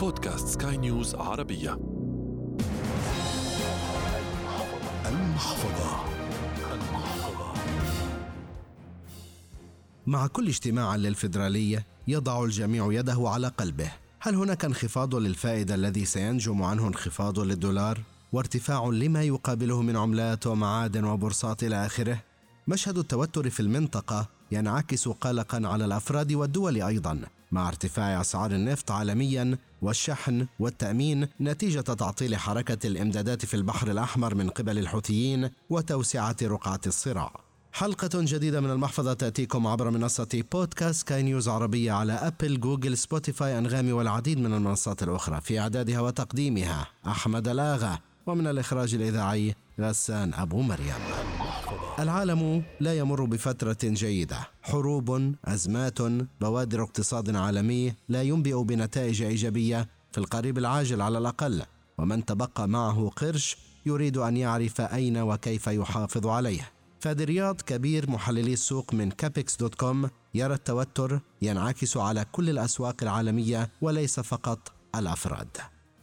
بودكاست سكاي نيوز عربية. المحفظة. المحفظة. مع كل اجتماع للفيدرالية يضع الجميع يده على قلبه. هل هناك انخفاض للفائدة الذي سينجم عنه انخفاض للدولار؟ وارتفاع لما يقابله من عملات ومعادن وبورصات إلى آخره؟ مشهد التوتر في المنطقة ينعكس قلقا على الأفراد والدول أيضا. مع ارتفاع أسعار النفط عالميا والشحن والتأمين نتيجة تعطيل حركة الإمدادات في البحر الأحمر من قبل الحوثيين وتوسعة رقعة الصراع. حلقة جديدة من المحفظة تأتيكم عبر منصة بودكاست سكاي نيوز عربية على أبل، جوجل، سبوتيفاي، أنغامي والعديد من المنصات الأخرى في إعدادها وتقديمها أحمد الآغا ومن الإخراج الإذاعي غسان أبو مريم. العالم لا يمر بفترة جيدة، حروب، أزمات، بوادر اقتصاد عالمي لا ينبئ بنتائج إيجابية في القريب العاجل على الأقل، ومن تبقى معه قرش يريد أن يعرف أين وكيف يحافظ عليه. فادي رياض كبير محللي السوق من Capex dot com يرى التوتر ينعكس على كل الأسواق العالمية وليس فقط الأفراد.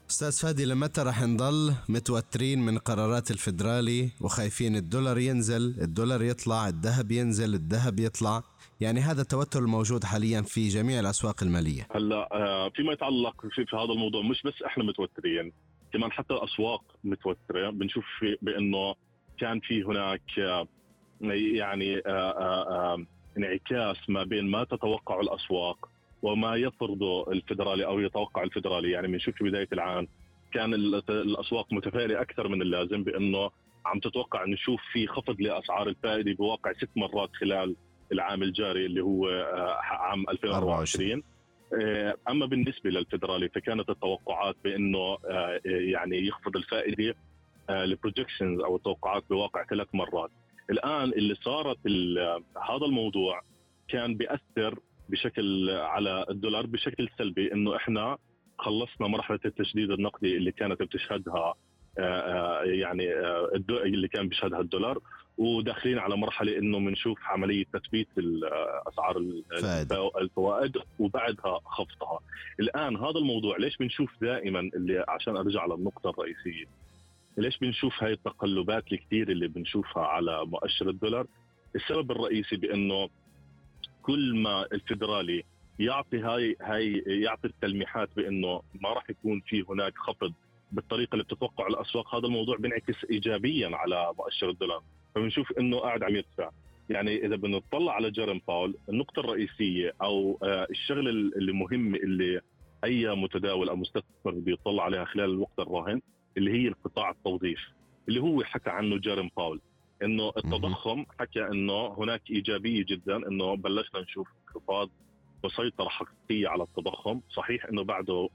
أستاذ فادي لمتى رح نضل متوترين من قرارات الفدرالي وخايفين الدولار ينزل الدولار يطلع الذهب ينزل الذهب يطلع؟ يعني هذا التوتر الموجود حاليا في جميع الأسواق المالية. هلأ آه، فيما يتعلق في, في هذا الموضوع مش بس إحنا متوترين كمان حتى الأسواق متوترة. بنشوف بأنه كان في هناك آه، يعني آه، انعكاس ما بين ما تتوقع الأسواق وما يفرضه الفدرالي أو يتوقع الفدرالي يعني بنشوف في بداية العام كان الأسواق متفائلة أكثر من اللازم بأنه عم تتوقع نشوف في خفض لأسعار الفائدة بواقع ست مرات خلال العام الجاري اللي هو آه، عام 2024 آه، أما بالنسبة للفدرالي فكانت التوقعات بأنه آه، يعني يخفض الفائدة البروجكشنز أو التوقعات بواقع ثلاث مرات. الآن اللي صارت هذا الموضوع كان بيأثر بشكل على الدولار بشكل سلبي إنه إحنا خلصنا مرحلة التشديد النقدي اللي كانت بتشهدها آه، آه، يعني آه، اللي كان بيشهدها الدولار وداخلين على مرحلة إنه بنشوف عملية تثبيت اسعار الفوائد وبعدها خفضها. الآن هذا الموضوع ليش بنشوف دائما اللي عشان أرجع للنقطة الرئيسية ليش بنشوف هاي التقلبات الكثير اللي بنشوفها على مؤشر الدولار؟ السبب الرئيسي بإنه كل ما الفدرالي يعطي هاي هاي يعطي التلميحات بأنه ما راح يكون في هناك خفض بالطريقة اللي بتتوقع الأسواق هذا الموضوع بينعكس ايجابيا على مؤشر الدولار. فبنشوف إنه قاعد عم يرتفع يعني إذا بنطلع على جيرم باول النقطة الرئيسية أو آه، الشغلة اللي مهمة اللي أي متداول أو مستثمر بيطلع عليها خلال الوقت الراهن اللي هي القطاع التوظيف اللي هو حكى عنه جيرم باول. إنه التضخم حكى إنه هناك إيجابية جدا إنه بلشنا نشوف انخفاض وسيطره حقيقية على التضخم، صحيح إنه بعده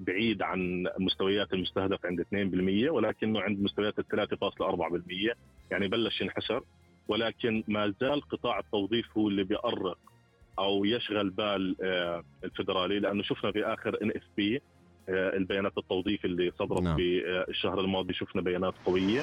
بعيد عن مستويات المستهدف عند 2% ولكنه عند مستويات 3.4% يعني بلش ينحسر. ولكن ما زال قطاع التوظيف هو اللي بيأرق أو يشغل بال آه، الفدرالي لأنه شفنا في آخر ان اف بي البيانات التوظيف اللي صدرت نعم. في آه، الشهر الماضي. شفنا بيانات قوية.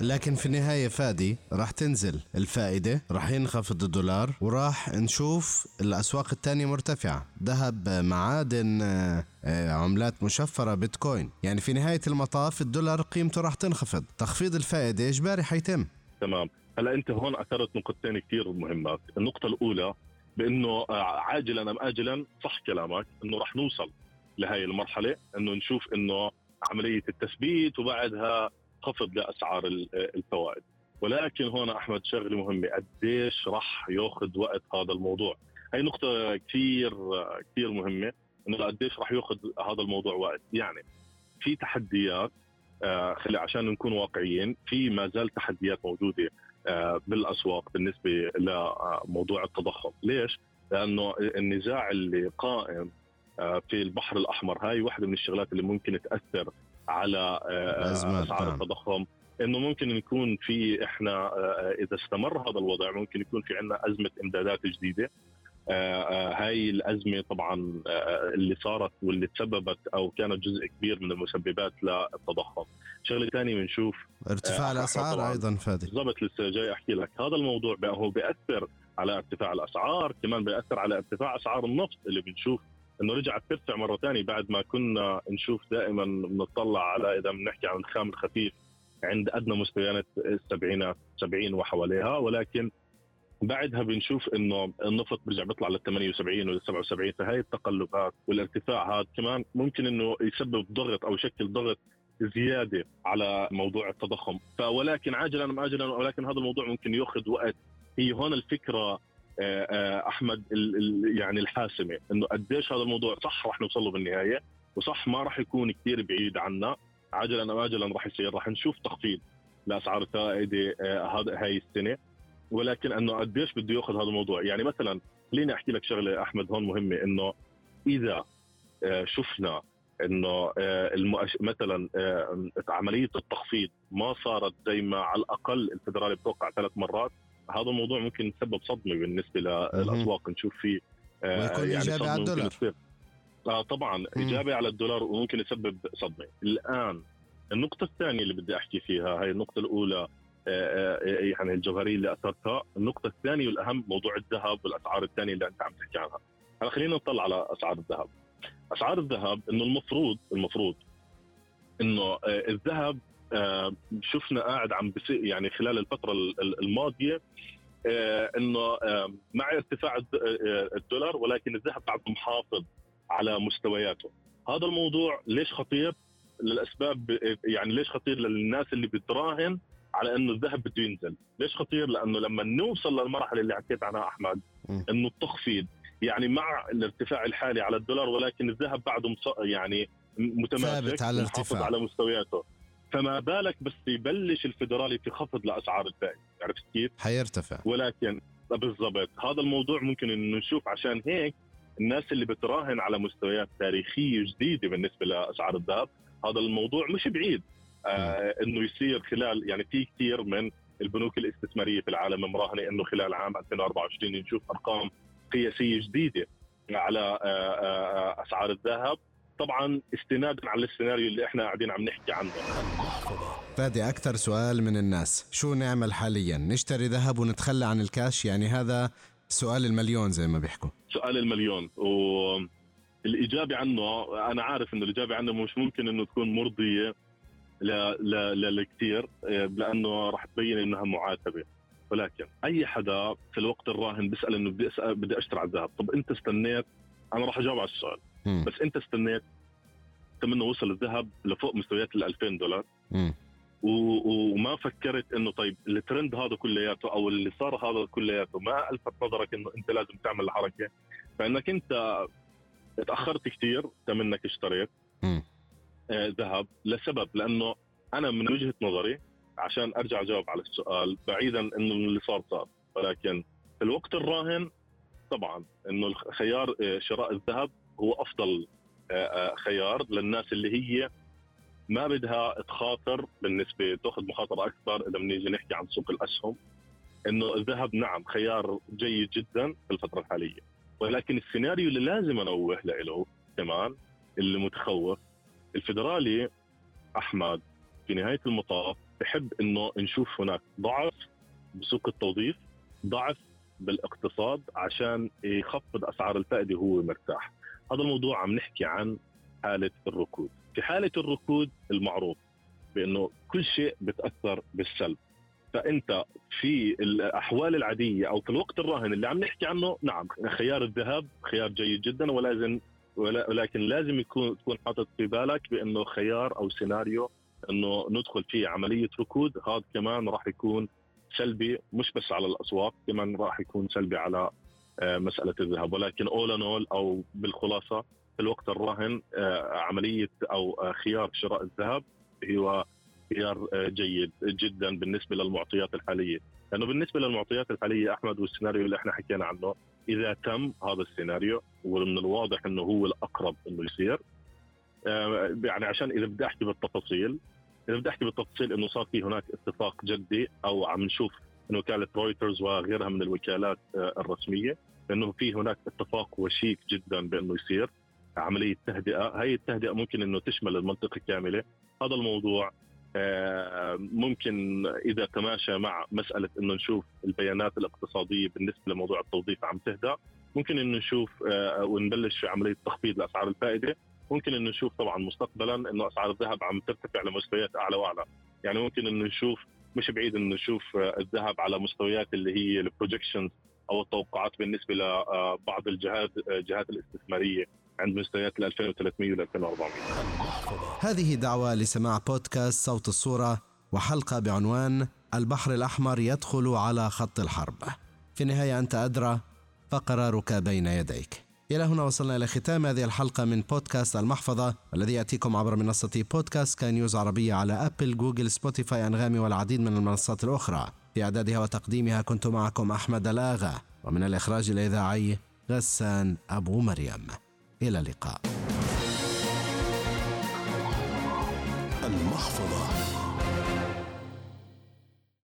لكن في النهاية فادي راح تنزل الفائدة راح ينخفض الدولار وراح نشوف الأسواق الثانية مرتفعة. ذهب معادن آه، عملات مشفرة بيتكوين. يعني في نهاية المطاف الدولار قيمته راح تنخفض. تخفيض الفائدة اجباري حيتم؟ تمام. هلا أنت هون أثرت نقطتين كثير مهمات. النقطة الأولى بأنه عاجلا أم اجلا صح كلامك إنه راح نوصل لهي المرحلة إنه نشوف إنه عملية التثبيت وبعدها خفض لأسعار الفوائد. ولكن هون أحمد شغلة مهمة قديش راح ياخذ وقت هذا الموضوع؟ هي نقطة كثير كثير مهمة إنه قديش راح ياخذ هذا الموضوع وقت. يعني في تحديات آه خلي عشان نكون واقعيين في ما زال تحديات موجودة آه بالأسواق بالنسبة لموضوع التضخم. ليش؟ لأنه النزاع اللي قائم في البحر الأحمر. هاي واحدة من الشغلات اللي ممكن تأثر على آه، أسعار نعم. التضخم. إنه ممكن يكون في إحنا آه، إذا استمر هذا الوضع ممكن يكون في عندنا أزمة إمدادات جديدة. هاي الأزمة طبعا اللي صارت واللي تسببت أو كانت جزء كبير من المسببات للتضخم. شغلة ثانية بنشوف ارتفاع الأسعار أيضا فادي بالضبط لسه جاي أحكي لك. هذا الموضوع هو بيأثر على ارتفاع الأسعار كمان بيأثر على ارتفاع أسعار النفط اللي بنشوف إنه رجعت ترتفع مرة ثانية بعد ما كنا نشوف دائما بنطلع على إذا بنحكي عن الخام الخفيف عند أدنى مستويات السبعينات 70 وحواليها. ولكن بعدها بنشوف إنه النفط بيرجع بيطلع لل 78 وال 77 فهي التقلبات والارتفاع هذا كمان ممكن إنه يسبب ضغط أو يشكل ضغط زيادة على موضوع التضخم. ولكن عاجلا أم اجلا ولكن هذا الموضوع ممكن يأخذ وقت. هي هون الفكرة أحمد يعني الحاسمة إنه قديش هذا الموضوع صح رح نوصل له بالنهاية وصح ما رح يكون كثير بعيد عنا عاجلا ام اجلا رح يصير رح نشوف تخفيض لأسعار الفائدة آه، هاي السنة ولكن إنه قديش بده يأخذ هذا الموضوع. يعني مثلا خليني أحكي لك شغلة أحمد هون مهمة إنه إذا شفنا إنه المؤش... مثلا عملية التخفيض ما صارت زي ما على الأقل الفدرالي بتوقع ثلاث مرات هذا الموضوع ممكن يسبب صدمة بالنسبة للأسواق نشوف فيه آه، ويكون يعني إيجابي على الدولار. آه طبعا إيجابي على الدولار وممكن يسبب صدمة. الآن النقطة الثانية اللي بدي أحكي فيها هي النقطة الأولى آه، آه، يعني الجوهرية اللي أثرتها. النقطة الثانية والأهم موضوع الذهب والأسعار الثانية اللي أنت عم تحكي عنها. هلا خلينا نطلع على أسعار الذهب. أسعار الذهب إنه المفروض المفروض إنه الذهب شفنا قاعد عم بصير يعني خلال الفترة الماضية آه، إنه آه، مع ارتفاع الدولار ولكن الذهب بعد محافظ على مستوياته. هذا الموضوع ليش خطير؟ للأسباب يعني ليش خطير للناس اللي بتراهن على إنه الذهب بده ينزل؟ ليش خطير؟ لأنه لما نوصل للمرحلة اللي حكيت عنها أحمد إنه التخفيض يعني مع الارتفاع الحالي على الدولار ولكن الذهب بعده يعني متماسك ثابت على الارتفاع على مستوياته. فما بالك بس يبلش الفدرالي في خفض لأسعار الفائده عرفت كيف؟ حيرتفع. ولكن بالضبط هذا الموضوع ممكن إنه نشوف عشان هيك الناس اللي بتراهن على مستويات تاريخية جديدة بالنسبة لأسعار الذهب هذا الموضوع مش بعيد. آه إنه يصير خلال يعني في كثير من البنوك الاستثمارية في العالم مراهنة إنه خلال عام 2024 نشوف أرقام قياسية جديدة على آه آه, آه، أسعار الذهب. طبعا استنادا على السيناريو اللي إحنا قاعدين عم نحكي عنه. فادي أكثر سؤال من الناس. شو نعمل حاليا؟ نشتري ذهب ونتخلى عن الكاش؟ يعني هذا سؤال المليون زي ما بيحكوا. سؤال المليون. والإجابة عنه أنا عارف إنه الإجابة عنه مش ممكن إنه تكون مرضية للكثير لأنه راح تبين إنها معاتبة. ولكن أي حدا في الوقت الراهن بيسأل إنه بدي بدي أشتري على الذهب. طب أنت استنيت؟ أنا راح أجاوب على السؤال. بس انت استنيت منه وصل الذهب لفوق مستويات ال 2000 دولار. وما فكرت إنه طيب الترند هذا كلياته أو اللي صار هذا كلياته ما ألفت نظرك إنه أنت لازم تعمل الحركة. فإنك أنت تأخرت كثير انك اشتريت آه ذهب لسبب لأنه أنا من وجهة نظري عشان أرجع أجاوب على السؤال بعيدا إنه اللي صار صار ولكن في الوقت الراهن طبعا إنه خيار آه، شراء الذهب هو أفضل آه، آه، خيار للناس اللي هي ما بدها تخاطر بالنسبة تأخذ مخاطرة أكثر إذا بنيجي نحكي عن سوق الأسهم. إنه الذهب نعم خيار جيد جدا في الفترة الحالية. ولكن السيناريو اللي لازم أنوه له كمان اللي متخوف الفدرالي أحمد في نهاية المطاف بحب إنه نشوف هناك ضعف بسوق التوظيف ضعف بالاقتصاد عشان يخفض أسعار الفائدة وهو مرتاح. هذا الموضوع عم نحكي عن حالة الركود. في حالة الركود المعروف بأنه كل شيء بتأثر بالسلب. فأنت في الأحوال العادية أو في الوقت الراهن اللي عم نحكي عنه نعم خيار الذهب خيار جيد جدا ولازم ولكن لازم يكون تكون حاطط في بالك بأنه خيار أو سيناريو أنه ندخل فيه عملية ركود. هذا كمان راح يكون سلبي مش بس على الأسواق كمان راح يكون سلبي على مسألة الذهب ولكن اول اول أو بالخلاصة في الوقت الراهن آه، عملية أو آه، خيار شراء الذهب هو خيار جيد جدا بالنسبة للمعطيات الحالية. لأنه بالنسبة للمعطيات الحالية أحمد والسيناريو اللي إحنا حكينا عنه إذا تم هذا السيناريو ومن الواضح إنه هو الأقرب إنه يصير يعني عشان إذا بدي أحكي بالتفاصيل إذا بدي أحكي بالتفصيل إنه صار في هناك اتفاق جدي أو عم نشوف من وكالة رويترز وغيرها من الوكالات آه، الرسمية انه في هناك اتفاق وشيك جدا بأنه يصير عملية تهدئة، هي التهدئة ممكن إنه تشمل المنطقة كاملة، هذا الموضوع آه، ممكن إذا تماشى مع مسألة إنه نشوف البيانات الاقتصادية بالنسبة لموضوع التوظيف عم تهدأ. ممكن إنه نشوف آه، ونبلش في عملية تخفيض لاسعار الفائدة. ممكن إنه نشوف طبعا مستقبلا إنه أسعار الذهب عم ترتفع لمستويات أعلى وأعلى. يعني ممكن إنه نشوف مش بعيد إنه نشوف آه، الذهب على مستويات اللي هي البروجكشنز أو التوقعات بالنسبة لبعض الجهات الجهات الاستثمارية عند مستويات ال 2300 وال 2400 هذه دعوة لسماع بودكاست صوت الصورة وحلقة بعنوان البحر الأحمر يدخل على خط الحرب. في النهاية أنت أدرى فقرارك بين يديك. إلى هنا وصلنا إلى ختام هذه الحلقة من بودكاست المحفظة الذي يأتيكم عبر منصة بودكاست سكاي نيوز عربية على أبل جوجل سبوتيفاي أنغامي والعديد من المنصات الأخرى. في إعدادها وتقديمها كنت معكم أحمد الآغا. ومن الإخراج الإذاعي غسان أبو مريم. إلى اللقاء. المحفظة.